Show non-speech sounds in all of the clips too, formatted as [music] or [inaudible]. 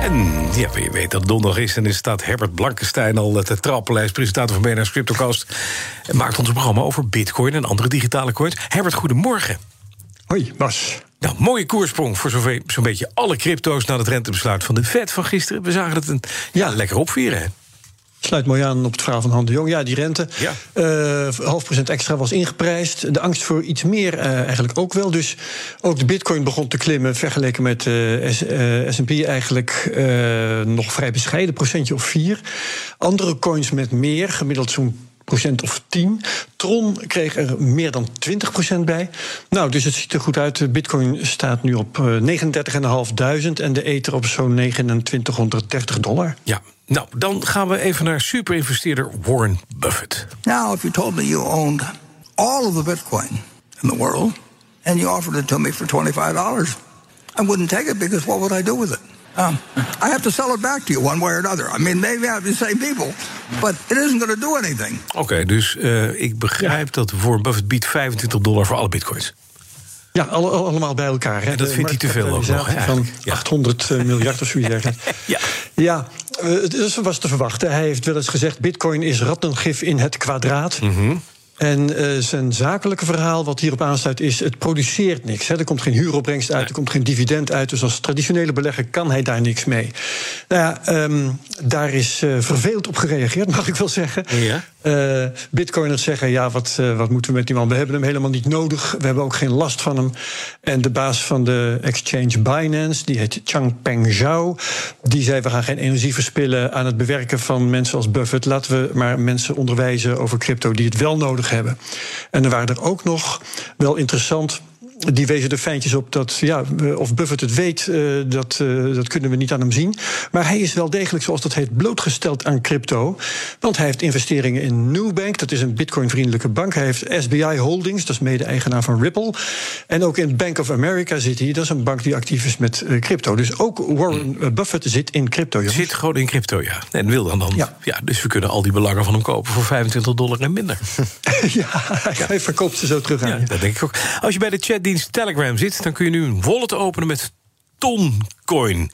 En ja, je weet dat het donderdag is en er staat Herbert Blankenstein al te trappelen. Hij is presentator van BNR's CryptoCast. En maakt ons programma over bitcoin en andere digitale coins. Herbert, goedemorgen. Hoi, Bas. Nou, mooie koersprong voor zo'n zo'n beetje alle crypto's... na het rentebesluit van de Fed van gisteren. We zagen het een, ja, lekker opvieren, hè? Sluit mooi aan op het verhaal van Han de Jong. Ja, die rente, Ja. eh, half procent extra was ingeprijsd. De angst voor iets meer eh, eigenlijk ook wel. Dus ook de bitcoin begon te klimmen... vergeleken met eh, S&P eigenlijk nog vrij bescheiden, procentje of vier. Andere coins met meer, gemiddeld zo'n procent of 10. Tron kreeg er meer dan 20 procent bij. Nou, dus het ziet er goed uit. De bitcoin staat nu op eh, 39.500 en de ether op zo'n 2930 dollar. Ja. Nou, dan gaan we even naar superinvesteerder Warren Buffett. Now, if you told me you owned all of the Bitcoin in the world and you offered it to me for $25, I wouldn't take it because what would I do with it? Um, I have to sell it back to you one way or another. I mean, they have the same people, but it isn't going to do anything. Oké, dus eh, ik begrijp dat Warren Buffett biedt 25 dollar voor alle bitcoins. Ja, alle- allemaal bij elkaar. Hè. En dat vindt hij te veel ook nog, hè, Van eigenlijk. Ja. 800 eh, miljard of zoiets dergelijks. [laughs] Ja. Ja, eh, het is- was te verwachten. Hij heeft wel eens gezegd: Bitcoin is rattengif in het kwadraat. Mhm. En eh, zijn zakelijke verhaal, wat hierop aansluit, is: het produceert niks. Hè. Er komt geen huuropbrengst uit, er komt geen dividend uit. Dus als traditionele belegger kan hij daar niks mee. Nou ja, ehm, daar is eh, verveeld op gereageerd, [laughs] mag ik wel zeggen. Ja. Eh, Bitcoiners zeggen: ja, wat, wat moeten we met die man? We hebben hem helemaal niet nodig. We hebben ook geen last van hem. En de baas van de exchange Binance, die heet Changpeng Zhao, die zei: we gaan geen energie verspillen aan het bewerken van mensen als Buffett. Laten we maar mensen onderwijzen over crypto die het wel nodig hebben. En er waren er ook nog wel interessant. Die wezen er fijntjes op dat, ja, of Buffett het weet, eh, dat, eh, dat kunnen we niet aan hem zien. Maar hij is wel degelijk, zoals dat heet, blootgesteld aan crypto. Want hij heeft investeringen in Nubank, dat is een bitcoin-vriendelijke bank. Hij heeft SBI Holdings, dat is mede-eigenaar van Ripple. En ook in Bank of America zit hij, dat is een bank die actief is met eh, crypto. Dus ook Warren Buffett zit in crypto, jongens. Zit gewoon in crypto, ja. En wil dan dan. Ja. Ja. dus we kunnen al die belangen van hem kopen voor 25 dollar en minder. [laughs] ja, hij verkoopt ze zo terug aan Ja, je. dat denk ik ook. Als je bij de chatdienst Telegram zit, dan kun je nu een wallet openen met Toncoin.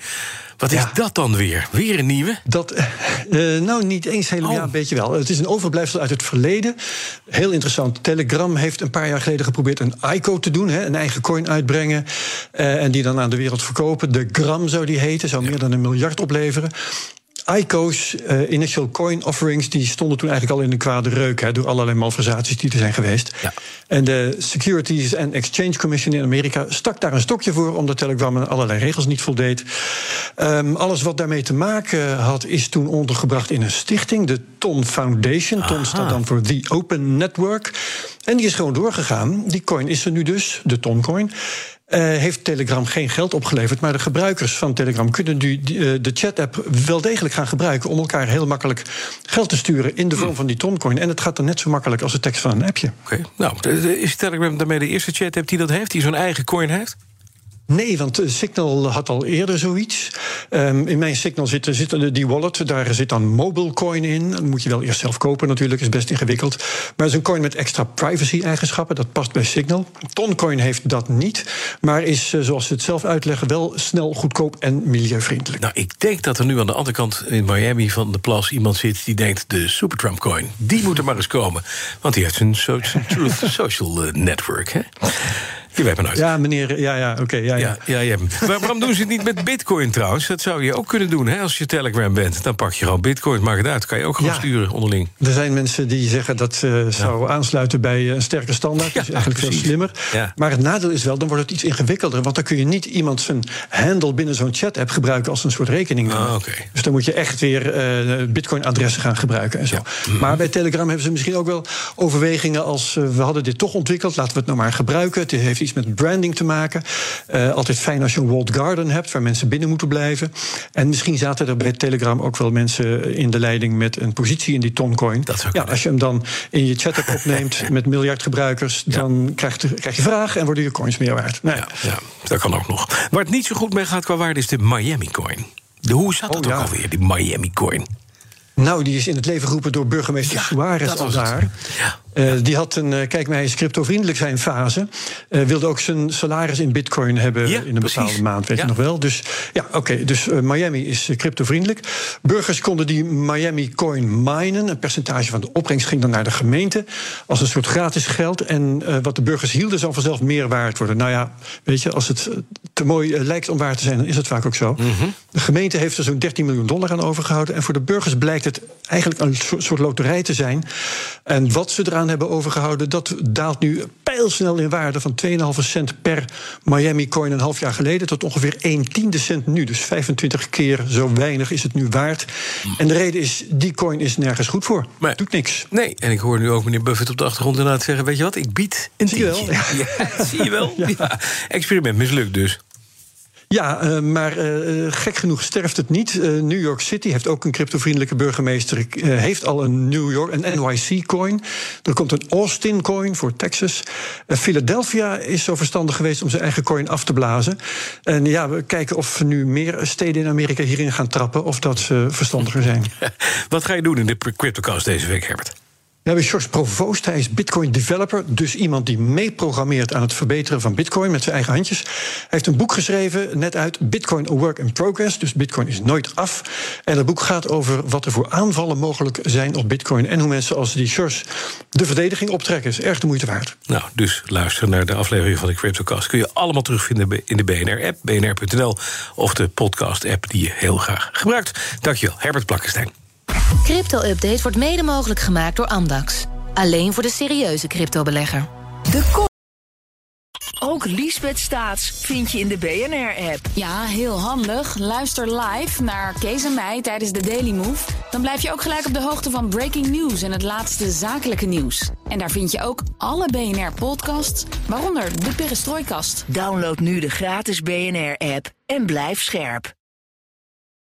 Wat is dat dan weer? Weer een nieuwe? Dat, eh, nou, niet eens helemaal, Oh. ja, een beetje wel. Het is een overblijfsel uit het verleden. Heel interessant. Telegram heeft een paar jaar geleden geprobeerd een ICO te doen, hè, een eigen coin uitbrengen. eh, en die dan aan de wereld verkopen. De Gram zou die heten, zou meer dan een miljard opleveren. ICO's, eh, Initial Coin Offerings, die stonden toen eigenlijk al in een kwade reuk hè, door allerlei malversaties die er zijn geweest. Ja. En de Securities and Exchange Commission in Amerika stak daar een stokje voor, omdat Telegram aan allerlei regels niet voldeed. Ehm, alles wat daarmee te maken had, is toen ondergebracht in een stichting, de TON Foundation. TON staat dan voor The Open Network. En die is gewoon doorgegaan. Die coin is er nu dus, de Toncoin. Eh, heeft Telegram geen geld opgeleverd. Maar de gebruikers van Telegram kunnen nu eh, de chat-app wel degelijk gaan gebruiken. om elkaar heel makkelijk geld te sturen in de vorm van die Toncoin. En het gaat dan net zo makkelijk als de tekst van een appje. Oké. Nou, is Telegram daarmee de eerste chat-app die dat heeft? Die zo'n eigen coin heeft? Nee, want eh, Signal had al eerder zoiets. Ehm, in mijn Signal zit, zit de- die wallet, daar zit dan mobile coin in. Dat moet je wel eerst zelf kopen natuurlijk, is best ingewikkeld. Maar het is een coin met extra privacy-eigenschappen, dat past bij Signal. Toncoin heeft dat niet, maar is, eh, zoals ze het zelf uitleggen, wel snel, goedkoop en milieuvriendelijk. Nou, ik denk dat er nu aan de andere kant in Miami van de plas iemand zit die denkt: de Supertrump coin, die moet er maar eens komen. Want die heeft so zijn Truth [laughs] Social eh, Network. Hè? Je. Ja, meneer, ja, ja, oké, ja, ja. Ja, ja, ja. Maar waarom doen ze het niet met bitcoin trouwens? Dat zou je ook kunnen doen hè, als je Telegram bent. Dan pak je gewoon bitcoin, maak het uit. Kan je ook gewoon Ja. sturen onderling. Er zijn mensen die zeggen dat eh zou aansluiten bij eh, een sterke standaard. Dat is eigenlijk precies. veel slimmer. Maar het nadeel is wel, dan wordt het iets ingewikkelder. Want dan kun je niet iemand zijn handle binnen zo'n chat-app gebruiken als een soort rekening. Ah. Dus dan moet je echt weer eh, bitcoin-adressen gaan gebruiken en zo. Maar bij Telegram hebben ze misschien ook wel overwegingen als... eh, we hadden dit toch ontwikkeld, laten we het nou maar gebruiken. Het heeft iets met branding te maken. Uh, altijd fijn als je een walled garden hebt waar mensen binnen moeten blijven. En misschien zaten er bij Telegram ook wel mensen in de leiding met een positie in die Toncoin. Dat ja, als je hem dan in je chat opneemt [laughs] met miljard gebruikers, dan krijg, je, krijg je vraag en worden je coins meer waard. Nou, ja, ja, dat kan ook nog. Waar het niet zo goed mee gaat qua waarde is de Miami Coin. De, hoe zat dat oh, ook alweer, die Miami Coin? Nou, die is in het leven geroepen door burgemeester ja, Suarez al daar. Ja. Uh, die had een, uh, kijk, mij is cryptovriendelijk zijn fase. Uh, wilde ook zijn salaris in bitcoin hebben ja, in een bepaalde precies. maand, weet je nog wel. Dus ja, oké, okay, dus Miami is cryptovriendelijk. Burgers konden die Miami coin minen. Een percentage van de opbrengst ging dan naar de gemeente. Als een soort gratis geld. En wat de burgers hielden zou vanzelf meer waard worden. Nou ja, weet je, als het te mooi lijkt om waar te zijn, dan is het vaak ook zo. Mm -hmm. De gemeente heeft er zo'n 13 miljoen dollar aan overgehouden. En voor de burgers blijkt het eigenlijk een soort loterij te zijn. En wat ze eraan hebben overgehouden, dat daalt nu pijlsnel in waarde van 2,5 cent per Miami coin een half jaar geleden tot ongeveer 1 tiende cent nu. Dus 25 keer zo weinig is het nu waard. En de reden is, die coin is nergens goed voor. Maar, Doet niks. Nee, en ik hoor nu ook meneer Buffett op de achtergrond inderdaad zeggen... weet je wat, ik bied een zie je wel. [laughs] Ja. zie je wel. Ja. Experiment mislukt dus. Ja, uh, maar uh, gek genoeg sterft het niet. Uh, New York City heeft ook een cryptovriendelijke burgemeester. heeft al een New York, een NYC-coin. Er komt een Austin-coin voor Texas. Philadelphia is zo verstandig geweest om zijn eigen coin af te blazen. En ja, we kijken of nu meer steden in Amerika hierin gaan trappen... of dat ze verstandiger zijn. [laughs] Wat ga je doen in de CryptoCast deze week, Herbert? We hebben George Provoost, hij is Bitcoin developer, dus iemand die meeprogrammeert aan het verbeteren van Bitcoin met zijn eigen handjes. Hij heeft een boek geschreven, net uit, Bitcoin a Work in Progress, dus Bitcoin is nooit af. En dat boek gaat over wat er voor aanvallen mogelijk zijn op Bitcoin en hoe mensen als die George de verdediging optrekken. Is erg de moeite waard. Nou, dus luister naar de aflevering van de CryptoCast. Kun je allemaal terugvinden in de BNR-app, bnr.nl of de podcast-app die je heel graag gebruikt. Dankjewel, Herbert Plakkenstein. Crypto-update wordt mede mogelijk gemaakt door Amdax. Alleen voor de serieuze cryptobelegger. De ook Liesbeth Staats vind je in de BNR-app. Ja, heel handig. Luister live naar Kees en mij tijdens de Daily Move. Dan blijf je ook gelijk op de hoogte van breaking news en het laatste zakelijke nieuws. En daar vind je ook alle BNR-podcasts, waaronder de Perestrooikast. Download nu de gratis BNR-app en blijf scherp.